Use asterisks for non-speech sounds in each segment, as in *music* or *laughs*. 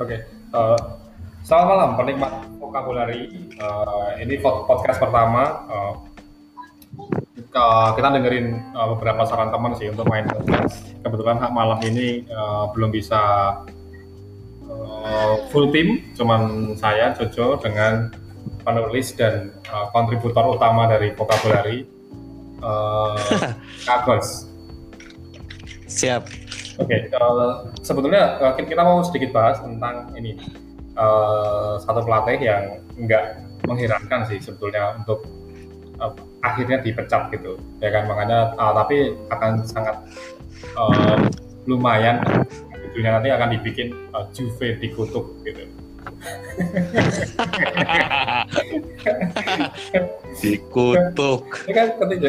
Oke, uh, selamat malam penikmat vocabulary. Uh, ini podcast pertama. Uh, kita dengerin uh, beberapa saran teman sih untuk main podcast. Kebetulan hak malam ini uh, belum bisa uh, full team, cuman saya Jojo dengan penulis dan uh, kontributor utama dari vocabulary, *laughs* uh, Kagos. Siap. Oke, okay, uh, sebetulnya uh, kita mau sedikit bahas tentang ini uh, satu pelatih yang nggak mengherankan sih sebetulnya untuk uh, akhirnya dipecat gitu, ya kan makanya uh, tapi akan sangat uh, lumayan judulnya nanti akan dibikin uh, Juve dikutuk gitu. Dikutuk. Ini kan ketika,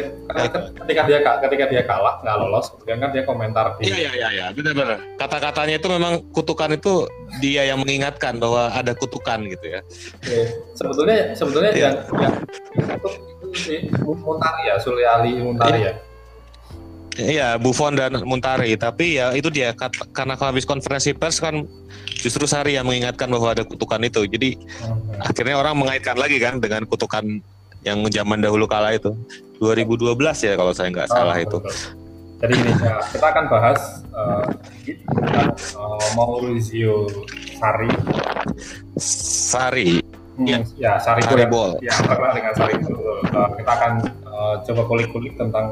ketika dia ketika dia kalah nggak lolos, kemudian kan dia komentar. Iya iya iya, iya. benar-benar. Kata-katanya itu memang kutukan itu dia yang mengingatkan bahwa ada kutukan gitu ya. Oke. Sebetulnya sebetulnya ya. yang yang itu si Muntari ya, Suliali Muntari ya. Iya, Buffon dan Muntari. Tapi ya itu dia karena habis konferensi pers kan justru Sari yang mengingatkan bahwa ada kutukan itu. Jadi hmm. akhirnya orang mengaitkan lagi kan dengan kutukan yang zaman dahulu kala itu. 2012 ya kalau saya nggak salah oh, itu. Jadi ini ya, kita akan bahas uh, uh, Maurizio Sari. Sari. Hmm, ya, ya Sari Bol. Ya, dengan Sari Uh, kita akan uh, coba kulik-kulik tentang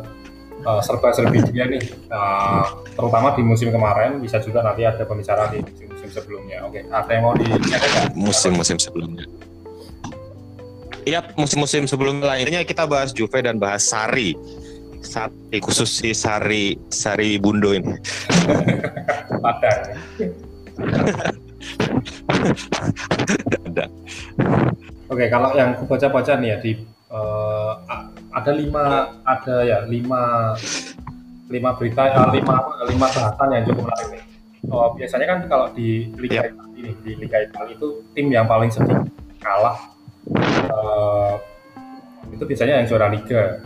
uh, serba-serbi dia nih, uh, terutama di musim kemarin, bisa juga nanti ada pembicaraan di musim-musim sebelumnya. Oke, ada yang mau di musim-musim sebelumnya. Iya, musim-musim sebelumnya lainnya kita bahas Juve dan bahas Sari. Sari khusus si Sari Sari Bundo ini. *laughs* Ada. *laughs* Ada. Oke, kalau yang baca-baca nih ya di uh, ada lima ada ya lima lima berita uh, lima lima bahasan yang cukup menarik nih. Oh, biasanya kan kalau di Liga yeah. Italia ini di Liga Italia itu tim yang paling sedih kalah uh, itu biasanya yang juara Liga.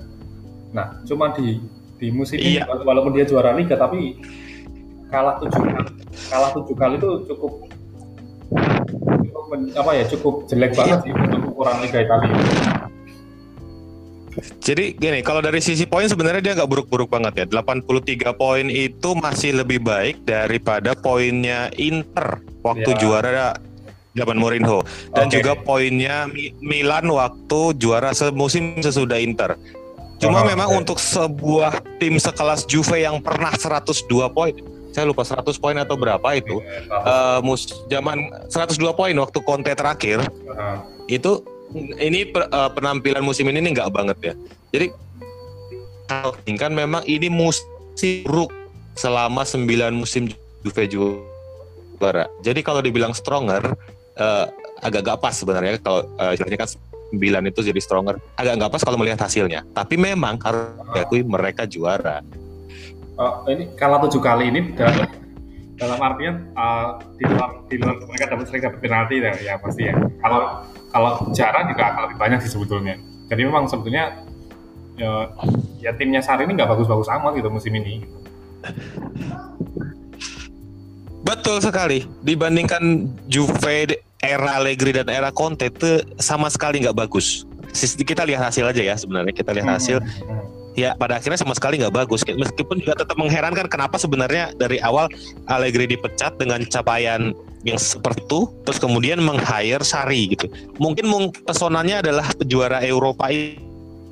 Nah, cuma di di musim ini walaupun dia juara Liga tapi kalah tujuh kali kalah tujuh kali itu cukup cukup apa ya cukup jelek banget sih untuk ukuran Liga Italia. Jadi gini, kalau dari sisi poin sebenarnya dia nggak buruk-buruk banget ya. 83 poin itu masih lebih baik daripada poinnya Inter waktu ya. juara zaman Mourinho dan okay. juga poinnya Milan waktu juara semusim sesudah Inter. Cuma oh, memang okay. untuk sebuah tim sekelas Juve yang pernah 102 poin, saya lupa 100 poin atau berapa itu, uh, mus zaman 102 poin waktu Conte terakhir, uh. itu ini uh, penampilan musim ini nggak banget ya. Jadi kalau kan memang ini musim buruk selama 9 musim Juve juara. Jadi kalau dibilang stronger uh, agak gak pas sebenarnya kalau uh, kan 9 itu jadi stronger. Agak gak pas kalau melihat hasilnya. Tapi memang harus diakui mereka juara. Oh, ini kalah tujuh kali ini dalam, artian uh, di luar di luar mereka dapat sering dapat penalti ya, ya pasti ya. Kalau kalau jarang juga akan lebih banyak sih sebetulnya. Jadi memang sebetulnya ya, ya timnya Sari ini nggak bagus-bagus amat gitu musim ini. Betul sekali. Dibandingkan Juve era Allegri dan era Conte itu sama sekali nggak bagus. Kita lihat hasil aja ya sebenarnya kita lihat hasil. Hmm, hmm, hmm. Ya pada akhirnya sama sekali nggak bagus. Meskipun juga tetap mengherankan kenapa sebenarnya dari awal Allegri dipecat dengan capaian yang seperti itu terus kemudian meng-hire Sari gitu. Mungkin pesonanya adalah juara Eropa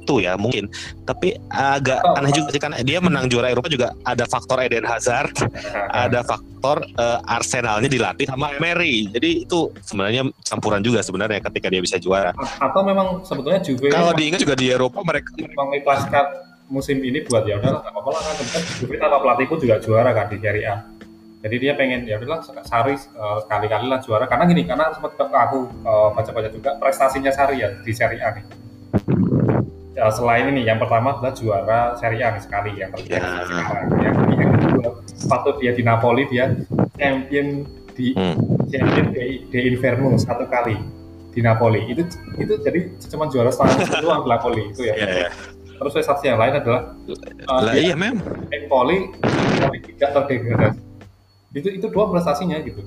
itu ya mungkin tapi agak oh, aneh juga sih kan dia menang juara Eropa juga ada faktor Eden Hazard *laughs* ada faktor uh, Arsenalnya dilatih sama Emery jadi itu sebenarnya campuran juga sebenarnya ketika dia bisa juara atau memang sebetulnya Juve kalau diingat juga di Eropa mereka mengikhlaskan musim ini buat ya udah nggak apa-apa lah kan Juve tanpa pelatih pun juga juara kan di Serie A jadi dia pengen ya udahlah Sari uh, sekali-kali lah juara karena gini karena sempat aku uh, baca-baca juga prestasinya Sari ya di Serie A nih ya, selain ini yang pertama adalah juara Serie A nih, sekali yang terbaik ya. sekarang yang, kedua waktu dia di Napoli dia champion di hmm. champion di, di Inferno satu kali di Napoli itu itu jadi cuma juara setengah *laughs* doang Napoli itu ya. Yeah, yeah. Terus prestasi yang lain adalah uh, lah, iya mem. Empoli tapi tidak terdegradasi itu itu dua prestasinya gitu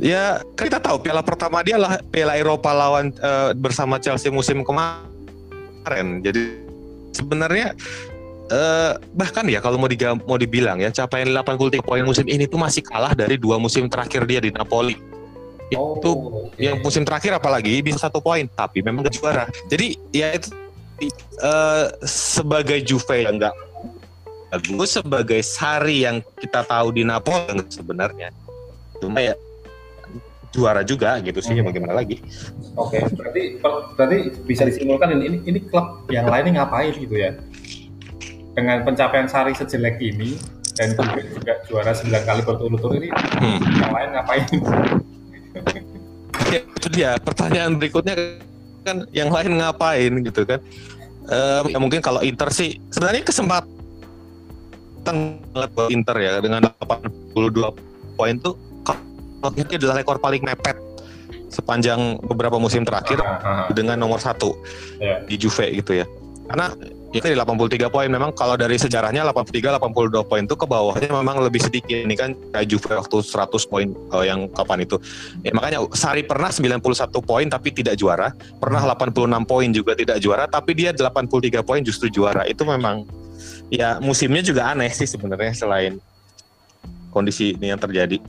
ya kita tahu piala pertama dia lah piala Eropa lawan uh, bersama Chelsea musim kemarin. Jadi sebenarnya uh, bahkan ya kalau mau diga, mau dibilang ya capaian 83 poin musim ini tuh masih kalah dari dua musim terakhir dia di Napoli. Oh, itu okay. yang musim terakhir apalagi bisa satu poin tapi memang gak juara. Jadi ya itu uh, sebagai Juve yang enggak bagus sebagai Sari yang kita tahu di Napoli sebenarnya. Cuma ya juara juga gitu sih hmm. bagaimana lagi. Oke, okay, berarti berarti bisa disimpulkan ini, ini ini klub yang lainnya ngapain gitu ya? dengan pencapaian Sari sejelek ini dan juga juara 9 kali berturut-turut ini hmm. yang lain ngapain? Ya, itu dia pertanyaan berikutnya kan yang lain ngapain gitu kan? Um, ya mungkin kalau Inter sih sebenarnya kesempatan banget buat Inter ya dengan 82 poin tuh kalau ini adalah rekor paling mepet sepanjang beberapa musim terakhir uh, uh, dengan nomor satu yeah. di Juve gitu ya. Karena itu di 83 poin. Memang kalau dari sejarahnya 83 82 poin itu ke bawahnya memang lebih sedikit. Ini kan kayak Juve waktu 100 poin uh, yang kapan itu. Ya, makanya Sari pernah 91 poin tapi tidak juara. Pernah 86 poin juga tidak juara tapi dia 83 poin justru juara. Itu memang ya musimnya juga aneh sih sebenarnya selain kondisi ini yang terjadi.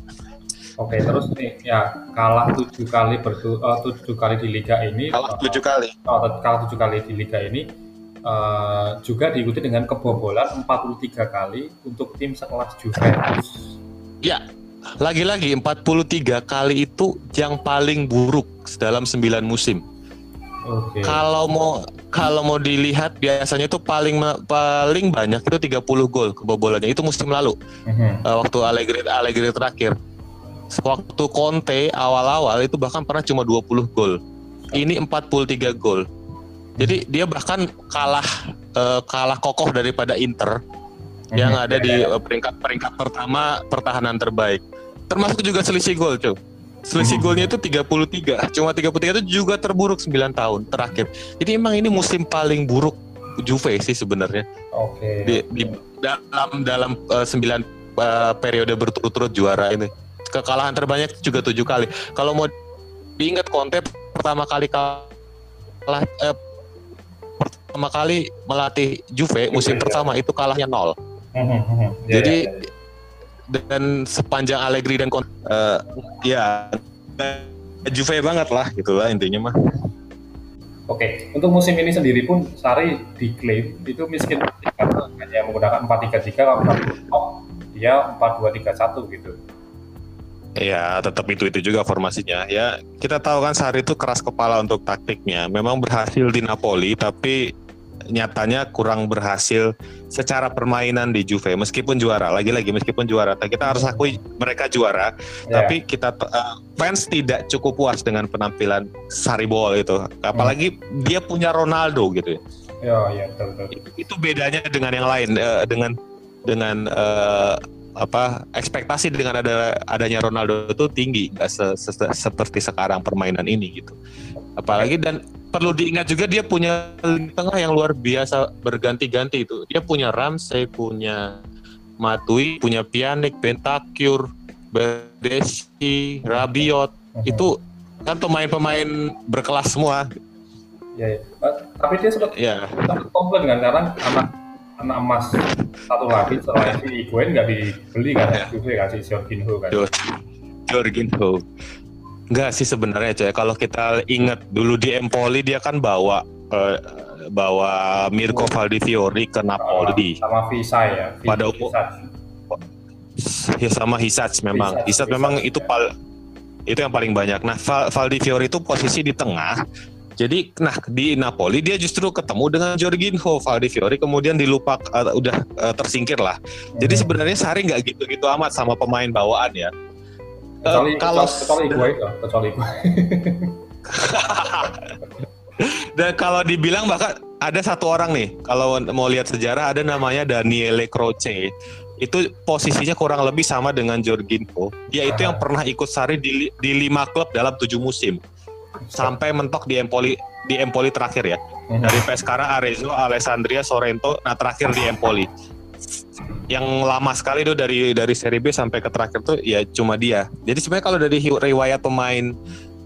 Oke, terus nih ya kalah tujuh kali bertu uh, tujuh kali di liga ini. Kalah tujuh kali. Oh, kalah tujuh kali di liga ini Uh, juga diikuti dengan kebobolan 43 kali untuk tim sekelas Juventus. Ya, lagi-lagi 43 kali itu yang paling buruk dalam 9 musim. Okay. Kalau mau kalau mau dilihat biasanya itu paling paling banyak itu 30 gol kebobolannya itu musim lalu. Uh-huh. Uh, waktu Allegri Allegri terakhir. Waktu Conte awal-awal itu bahkan pernah cuma 20 gol. Ini 43 gol. Jadi dia bahkan kalah uh, kalah kokoh daripada Inter yang ada di uh, peringkat peringkat pertama pertahanan terbaik. Termasuk juga selisih gol, cuy. Selisih hmm. golnya itu 33. Cuma 33 itu juga terburuk 9 tahun terakhir. Jadi emang ini musim paling buruk Juve sih sebenarnya. Oke. Okay. Di, di dalam dalam uh, 9 uh, periode berturut-turut juara ini. Kekalahan terbanyak juga tujuh kali. Kalau mau diingat Conte pertama kali kalah eh, pertama kali melatih Juve musim ya. pertama itu kalahnya nol. Ya, Jadi ya, ya. dan sepanjang Allegri dan uh, ya Juve banget lah gitulah intinya mah. Oke, untuk musim ini sendiri pun Sari diklaim itu miskin karena hanya menggunakan 4-3-3 kalau dia 4-2-3-1 gitu. Ya, tetap itu itu juga formasinya. Ya, kita tahu kan Sari itu keras kepala untuk taktiknya. Memang berhasil di Napoli, tapi nyatanya kurang berhasil secara permainan di Juve meskipun juara lagi-lagi meskipun juara kita harus akui mereka juara yeah. tapi kita uh, fans tidak cukup puas dengan penampilan Saribol itu apalagi hmm. dia punya Ronaldo gitu ya ya ya betul, betul. itu bedanya dengan yang lain uh, dengan dengan uh, apa ekspektasi dengan ada adanya Ronaldo itu tinggi nggak se, se, seperti sekarang permainan ini gitu apalagi dan perlu diingat juga dia punya tengah yang luar biasa berganti-ganti itu. Dia punya Ramsey, punya Matui, punya Pjanic, Bentancur, Bedesi, Rabiot. Uh-huh. Itu kan pemain-pemain berkelas semua. Ya, ya. Uh, tapi dia sempat ya. komplain kan karena anak anak emas satu lagi selain si Higuain nggak dibeli kan ya. Juve kan si Jorginho kan. Jorginho. Enggak sih sebenarnya coy. Kalau kita ingat dulu di Empoli dia kan bawa uh, bawa Mirko Valdiviori ke Napoli. Sama Visa ya. Pada umur ya sama Hisac memang. Hisac memang itu pal itu yang paling banyak. Nah, Val Valdiviori itu posisi di tengah. Jadi, nah di Napoli dia justru ketemu dengan Jorginho Valdiviori, kemudian dilupak uh, udah uh, tersingkir lah. Jadi hmm. sebenarnya Sari nggak gitu-gitu amat sama pemain bawaan ya kecuali, uh, kalau kecuali gue kecuali gue *laughs* dan kalau dibilang bahkan ada satu orang nih kalau mau lihat sejarah ada namanya Daniele Croce itu posisinya kurang lebih sama dengan Jorginho. Dia itu yang pernah ikut Sari di, di lima klub dalam tujuh musim sampai mentok di Empoli di Empoli terakhir ya. Mhm. Dari Pescara, Arezzo, Alessandria, Sorrento, nah terakhir di Empoli yang lama sekali tuh dari dari seri B sampai ke terakhir tuh ya cuma dia. Jadi sebenarnya kalau dari riwayat pemain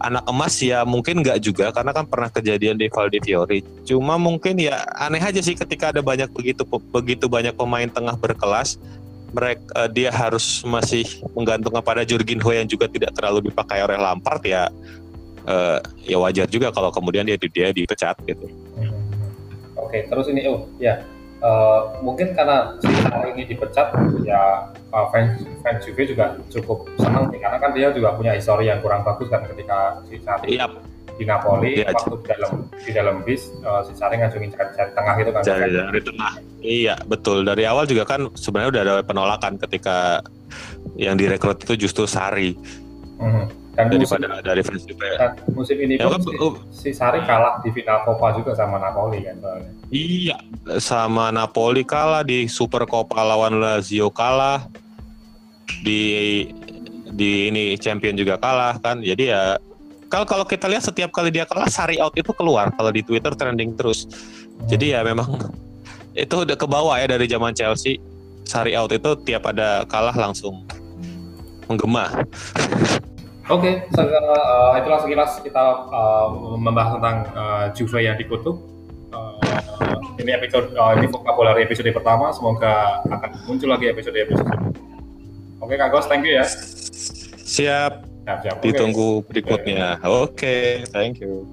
anak emas ya mungkin nggak juga karena kan pernah kejadian di Valdi Fiori. Cuma mungkin ya aneh aja sih ketika ada banyak begitu begitu banyak pemain tengah berkelas mereka uh, dia harus masih menggantung kepada Jurgen Ho yang juga tidak terlalu dipakai oleh Lampard ya uh, ya wajar juga kalau kemudian dia dia dipecat gitu. Oke, terus ini oh ya uh, mungkin karena si ini dipecat ya uh, fans fans Juve juga cukup senang nih karena kan dia juga punya histori yang kurang bagus kan ketika si Sarri yep. di Napoli ya, waktu di dalam di dalam bis uh, si Sarri ngajungin cari, tengah itu kan. Cari dari tengah. Iya betul. Dari awal juga kan sebenarnya udah ada penolakan ketika yang direkrut itu justru Sarri. Mm -hmm dan daripada musim, dari fans juga ya. musim ini ya, pun si, si Sari kalah di final Coppa juga sama Napoli kan soalnya. Iya, sama Napoli kalah di Super Coppa lawan Lazio kalah di di ini champion juga kalah kan. Jadi ya kalau kalau kita lihat setiap kali dia kalah Sari out itu keluar kalau di Twitter trending terus. Hmm. Jadi ya memang *laughs* itu udah ke bawah ya dari zaman Chelsea. Sari out itu tiap ada kalah langsung menggema. *laughs* Oke, okay, uh, itulah sekilas kita uh, membahas tentang uh, Juve yang dikutuk. Uh, ini episode, uh, ini vocabulary episode pertama. Semoga akan muncul lagi episode-episode. Oke, okay, Kak Gos, thank you ya. Siap. Siap, siap. Ditunggu okay. berikutnya. Oke, okay, thank you.